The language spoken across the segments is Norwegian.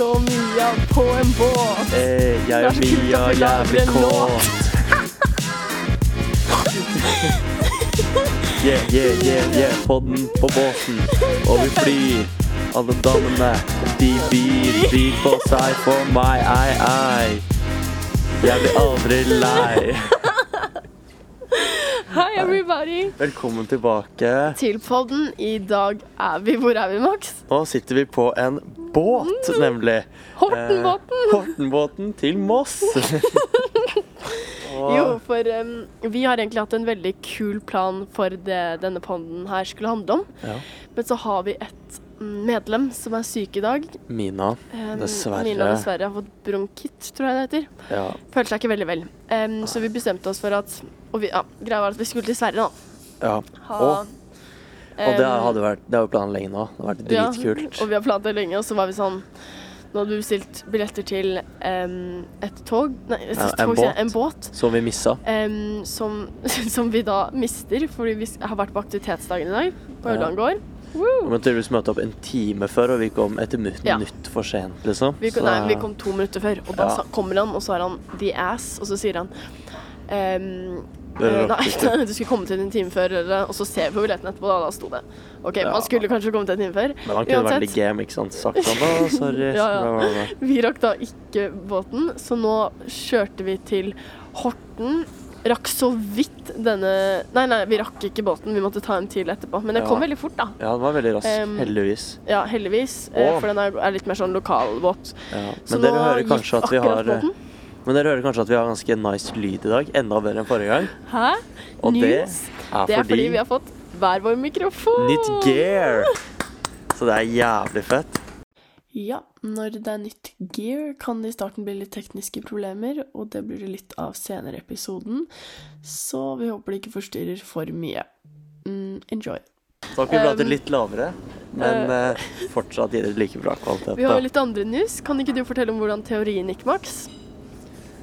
så Mia på en båt. Eh, jeg og Mia er jævlig kåt. Yeah, yeah, yeah, yeah, podden på båten, og vi flyr. Alle damene, de byr, byr på seg for meg, ei, ei. Jeg blir aldri lei. Hi everybody. Velkommen tilbake. Til podden. I dag er vi Hvor er vi, Max? Nå sitter vi på en båt, nemlig. Hortenbåten. Eh, Hortenbåten til Moss. Jo, for um, vi har egentlig hatt en veldig kul plan for det denne podden her skulle handle om. Ja. Men så har vi et mm, medlem som er syk i dag. Mina, Um, Dessverre. Mina dessverre har fått bronkitt, tror jeg det heter. ja. Føler seg ikke veldig vel. Um, så vi bestemte oss for at Og vi, ja, greia var at vi skulle til Sverige, da. ja. Ha, Og- Og det hadde vært Det har jo planen lenge nå. Det har vært Ja, dritkult. og vi har planlagt det lenge, og så var vi sånn Nå hadde vi bestilt billetter til um, et tog Nei, et Ja, en tog, båt. en båt. Som vi missa. Um, som, som vi da mister fordi vi har vært på aktivitetsdagen i dag på Ja. Aurland gård. Vi Woo! måtte møte opp en time før, og vi kom et minutt, Ja. minutt for sent, liksom. Vi, kom, Så- nei, vi kom to minutter før, og da Ja. kommer han, og så har han the ass, og så sier han ehm, eh, nei, du skulle komme til en time før, og så ser vi på billetten etterpå, da, da sto det. OK, Ja. man skulle kanskje komme til en time før. Men han kunne vært i litt game, ikke sant? Sagt han da, sorry. Ja, ja. Vi rakk da ikke båten, så nå kjørte vi til Horten. Rakk så vidt denne Nei, nei, vi rakk ikke båten, vi måtte ta en til etterpå. Men det Ja. kom veldig fort, da. Ja, den var veldig rask. Um, heldigvis. Ja, heldigvis. Oh. For den er, er litt mer sånn lokalbåt. Ja. Så Men dere hører kanskje at vi har akkurat båten. Men dere hører kanskje at vi har ganske nice lyd i dag. Enda bedre enn forrige gang. Hæ? Og det er, fordi Det er fordi vi har fått hver vår mikrofon. nytt gear. Så det er jævlig fett. Ja, når det er nytt gear, kan det i starten bli litt tekniske problemer, og det blir det litt av senere i episoden, så vi håper det ikke forstyrrer for mye. Mm, enjoy. Så har vi pratet Um, litt lavere, men uh, fortsatt gir det like bra kvalitet. Vi har jo litt andre news. Kan ikke du fortelle om hvordan teorien gikk, Max?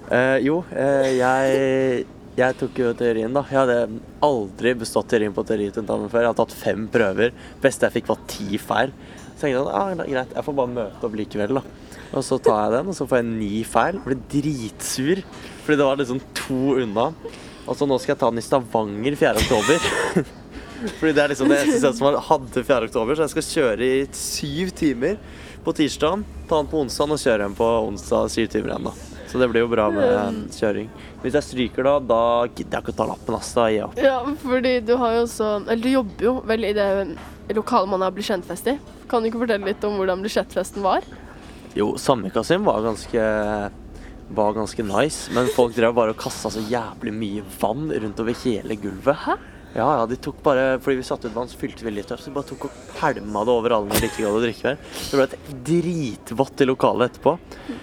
Uh, jo, uh, jeg, jeg tok jo teorien, da. Jeg hadde aldri bestått teorien på teoritentamen før. Jeg har tatt fem prøver. Beste jeg fikk, var ti feil. Så tenkte jeg sånn, ah, greit, jeg får bare møte opp likevel, da. Og så tar jeg den, og så får jeg ni feil. Blir dritsur, fordi det var liksom to unna. Og så nå skal jeg ta den i Stavanger 4. oktober. Fordi det er liksom det eneste stedet som hadde 4. oktober, så jeg skal kjøre i syv timer på tirsdag, ta den på onsdag og kjøre den på onsdag syv timer igjen, da. Så det blir jo bra med kjøring. Hvis jeg stryker da, da gidder jeg ikke å ta lappen, ass. Da gir jeg opp. Ja, fordi du har jo også Eller du jobber jo vel i det lokalet man har blitt kjentfest i. Kan du ikke fortelle litt om hvordan budsjettfesten var? Jo, Sandvika sin var ganske var ganske nice, men folk drev bare og kasta så jævlig mye vann rundt over hele gulvet. Hæ? Ja, ja, de tok bare Fordi vi satte ut vann, så fylte vi litt opp, så de bare tok og pælma det over alle når de ikke gadd å drikke mer. Det ble et dritvått i lokalet etterpå.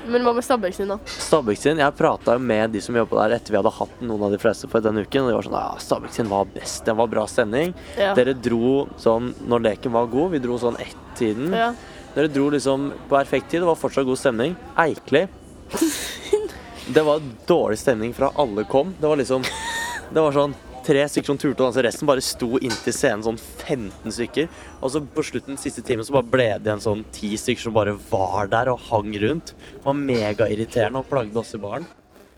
Men hva med Stabæk da? Stabæk Jeg prata med de som jobba der etter vi hadde hatt noen av de fleste på denne uken. Og de var sånn Ja, Stabæk var best. Den var bra stemning. Ja. Dere dro sånn når leken var god. Vi dro sånn ett-tiden. Ja. Dere dro liksom på perfekt tid. Det var fortsatt god stemning. Eikli. Det var dårlig stemning fra alle kom. Det var liksom Det var sånn tre stykker som turte å danse. Resten bare sto inntil scenen, sånn 15 stykker. Og så på slutten, siste timen, så bare ble det igjen sånn ti stykker som bare var der og hang rundt. Det var megairriterende og plagde oss i baren.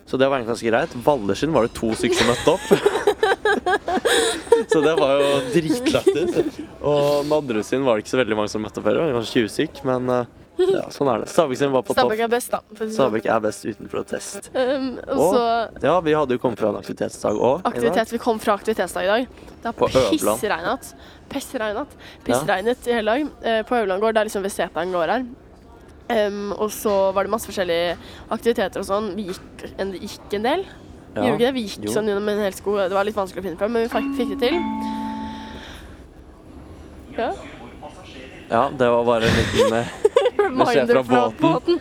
Så det var egentlig ganske greit. Vallerskin var det to stykker som møtte opp. så det var jo dritlættis. Og sin var det ikke så veldig mange som møtte opp heller. Kanskje 20 stykk, men eh, ja, sånn er det. Stabæk sin var på topp. Stabæk er best, da. det sånn. Stabæk er best uten protest. Um, og så Ja, vi hadde jo kommet fra en aktivitetsdag òg. aktivitet. Vi kom fra aktivitetsdag i dag. Det har pissregnet. pissregnet. Pissregnet. ja. i hele dag. Uh, på Øverland gård, der liksom ved Seteren gård her. Um, og så var det masse forskjellige aktiviteter og sånn. Vi gikk en, gikk en del. Ja. Gjorde vi ikke det? Vi gikk Jo. sånn gjennom en hel sko. Det var litt vanskelig å finne fram, men vi fikk, fikk det til. Ja. Ja, det var bare en liten eh, Reminder fra fra båten. båten.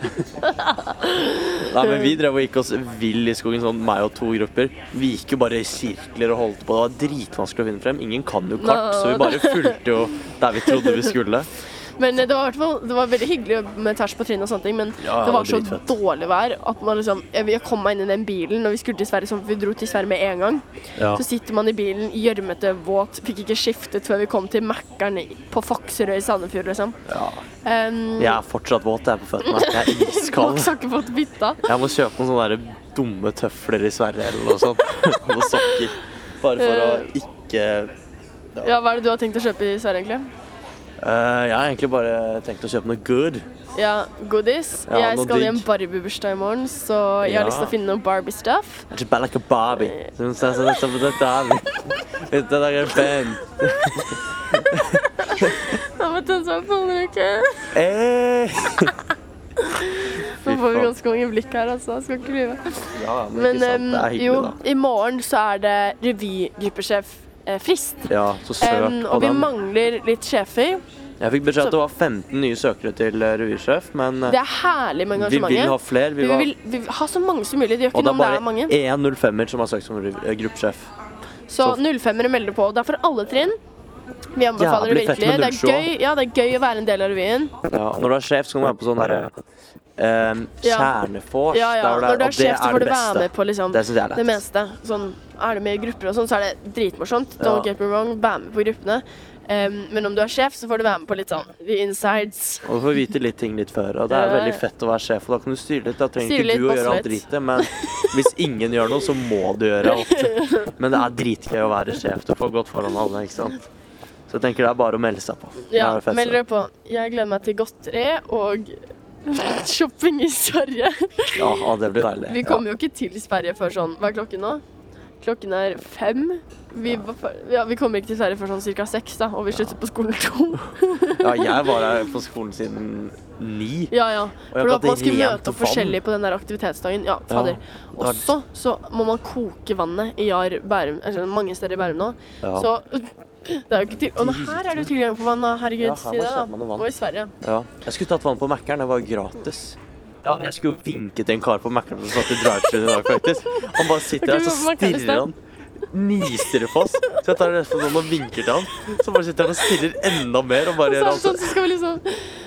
Nei, men vi drev og gikk oss vill i skogen, sånn meg og to grupper. Vi gikk jo bare i sirkler og holdt på. Det var dritvanskelig å finne frem. Ingen kan jo kart, så vi bare fulgte jo der vi trodde vi skulle. Men eh, det var, hvert fall, det var veldig hyggelig med tvers på trinn og sånne ting, men Ja, det var så dritfett. dårlig vær at man liksom Jeg jeg kom meg inn i den bilen når vi skulle til Sverige, så vi dro til Sverige med en gang. Ja. Så sitter man i bilen, gjørmete, våt, fikk ikke skiftet før vi kom til Mækkern på Fakserøy i Sandefjord, liksom. ja. Um, Jeg er fortsatt våt, jeg er på føttene. Jeg er iskald. Ikke fått bytta. Jeg må kjøpe noen sånne der dumme tøfler i Sverige eller noe sånt. Og sokker. Bare for å ikke ikke Ja, hva er det du har tenkt å kjøpe i Sverige, egentlig? Eh, Jeg har egentlig bare tenkt å kjøpe noe good. Ja, goodies. Ja, jeg noe skal i en digg. Barbie-bursdag i morgen, så jeg har Ja. lyst til å finne noe Barbie-stuff. Just bare like a Barbie. Som sa sånn som dette er. Dette er en fan. Ja, men den som en ikke. Eh. Nå får vi faen. ganske mange blikk her, altså. Jeg skal ikke lyve. Ja, men, Men ikke sant. Det er hyggelig, jo, da. i morgen så er det revygruppesjef eh, Frist. Ja, så Em, på og vi den. mangler litt sjefer. Jeg fikk beskjed at det var 15 nye søkere til eh, revysjef, men eh, Det er herlig med vi vil ha flere. Vi Vi var, vil, vi vil ha så mange som mulig. Det gjør og ikke det noe er om det er bare mange. én 05-er som har søkt som rev- eh, gruppesjef. Så så- 05-ere melder på. Det er for alle trinn. Vi anbefaler det fett virkelig. med Det er, 07 gøy, ja, det er gøy å være en del av revyen. Ja, når du er sjef, så kan du være på sånn derre um, Ja. Kjernefors. Ja, ja. der hvor det Når du er og det sjef, så får det du være beste. med på liksom Det syns jeg er det lett. meste. Sånn, er du med i grupper og sånn, så er det dritmorsomt. Ja. Don't get me wrong, vær med på gruppene. Um, men om du er sjef, så får du være med på litt sånn the insides. Og du får vite litt ting litt før, og det er veldig fett å være sjef. Og da kan du styre litt. Da trenger Styre ikke litt, du å gjøre alt dritet, men hvis ingen gjør noe, så må du gjøre alt. Men det er dritgøy å være sjef. Du får gått foran alle, ikke sant. Så jeg tenker det er bare å melde seg på. Ja, meld dere på. Jeg gleder meg til godteri og shopping i Sverige. Ja, ja, det blir deilig. Vi kommer jo ikke til Sverige før sånn Hva er klokken nå? Klokken er fem. Vi, var fer- ja, vi kommer ikke til Sverige før sånn ca. seks, da, og vi slutter på skolen to. Ja, jeg var her på skolen siden ni. Ja, ja. For da at man skulle møte opp forskjellig på den der aktivitetsdagen. Ja, fader. Ja. Også Og så, må man koke vannet i Jar Bærum, altså mange steder i Bærum nå. Ja. Så det er jo ikke til... Og her er det jo tilgang på vann, da. Herregud, Ja, her si det, da. Og i Sverige. Ja. Jeg skulle tatt vann på Mækkern, det var gratis. Ja, jeg skulle jo vinke til en kar på Mækkern som satt i drive-through i dag, faktisk. Han bare sitter der, så stirrer han. Nistirrer på oss. Så jeg tar nesten sånn og vinker til han. Så bare sitter han og stirrer enda mer og bare Og så gjør sånn, så skal vi liksom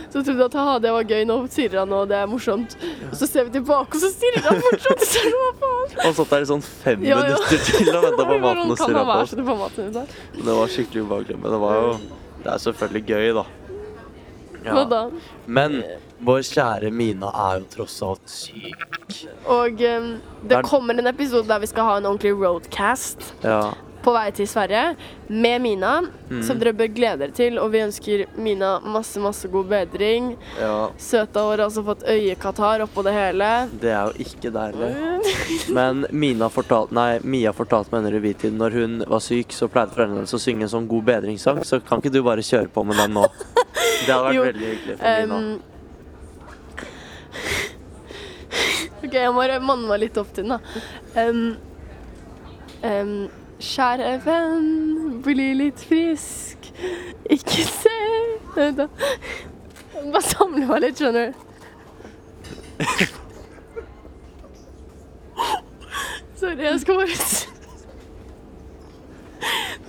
Så trodde at ha, det var gøy, nå stirrer han og det er morsomt. Og så ser vi tilbake, og så stirrer han fortsatt. Så hva faen? Han satt der i sånn fem Ja, ja. minutter til og venta på maten og stirra på oss. På maten? Det var skikkelig ubehagelig, men det var jo Det er selvfølgelig gøy, da. Da? Men vår kjære Mina er jo tross alt syk. Og um, det kommer en episode der vi skal ha en ordentlig roadcast Ja. på vei til Sverige med Mina, Mm. som dere bør glede dere til. Og vi ønsker Mina masse, masse god bedring. ja. Søta har altså fått øyekatarr oppå det hele. Det er jo ikke deilig. Men Mina fortalt, nei, Mia fortalte meg under revytiden når hun var syk, så pleide foreldrene hennes å synge en sånn god bedringssang. Så kan ikke du bare kjøre på med den nå? Det hadde vært Jo, veldig hyggelig for Mina. Um, OK, jeg må manne meg litt opp til den, da. Um, um, kjære venn, bli litt frisk. Ikke se Vent, da. Bare samle meg litt, skjønner du. Sorry, jeg skal bare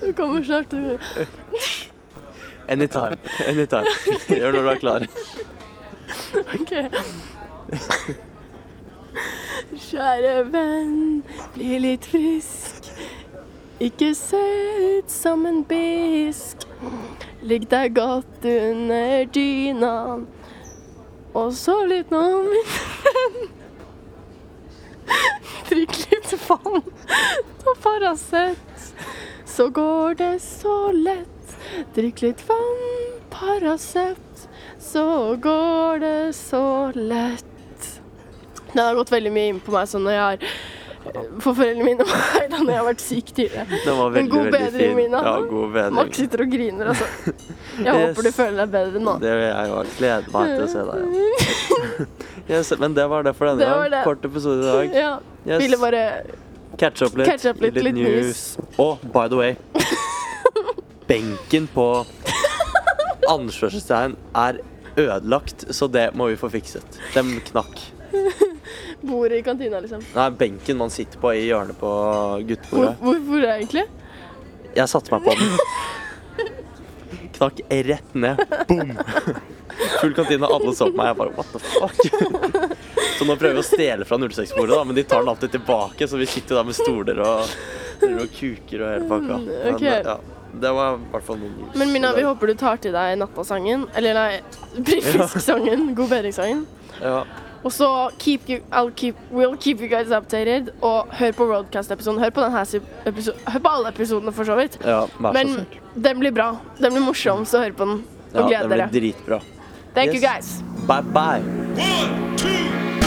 Du kommer snart Anytime. Anytime. Gjør når du er klar. Ok. Kjære venn, bli litt frisk. Ikke se ut som en bisk. Ligg deg godt under dyna. Og så litt nå, min venn. Drikk litt vann, og Paracet, så går det så lett. Drikk litt vann, Paracet, så går det så lett. Det har gått veldig mye inn på meg sånn når jeg har For foreldrene mine og meg da når jeg har vært syk tidligere. Det var Men veldig, god veldig bedring, fin. Mina. Ja, god bedring. Max sitter og griner, altså. Jeg Yes. håper du føler deg bedre nå. Det vil jeg jo Gleder meg til å se deg. Yes, men det var det for denne Det gang. det. Kort episode i dag. Ja. Yes. Ville bare Catch up litt. Catch up litt, litt news. Og by the way Benken på anførselstegn er ødelagt, så det må vi få fikset. Den knakk. Bordet i kantina, liksom. Nei, benken man sitter på i hjørnet på guttebordet. hvor, hvor er egentlig? Jeg satte meg på den. knakk rett ned. Boom! Full kantine, alle så på meg. Jeg bare what the fuck? Så nå prøver vi å stjele fra 06-bordet, da, men de tar den alltid tilbake, så vi sitter da med stoler og, og kuker og hele pakka. Men, okay. ok. ja, det var i hvert fall noen. Men Minna, vi håper du tar til deg nattasangen. Eller nei, frisksangen. God bedringssangen. Ja. Og så keep you, I'll keep, we'll keep you guys updated. Og hør på Roadcast-episoden. Hør på denne episoden. Hør på alle episodene, for så vidt. ja, vær så Men snill. den blir bra. Den blir morsom, så hør på den. Og Ja, gled det blir dritbra. Thank you, guys. Bye bye. One, two,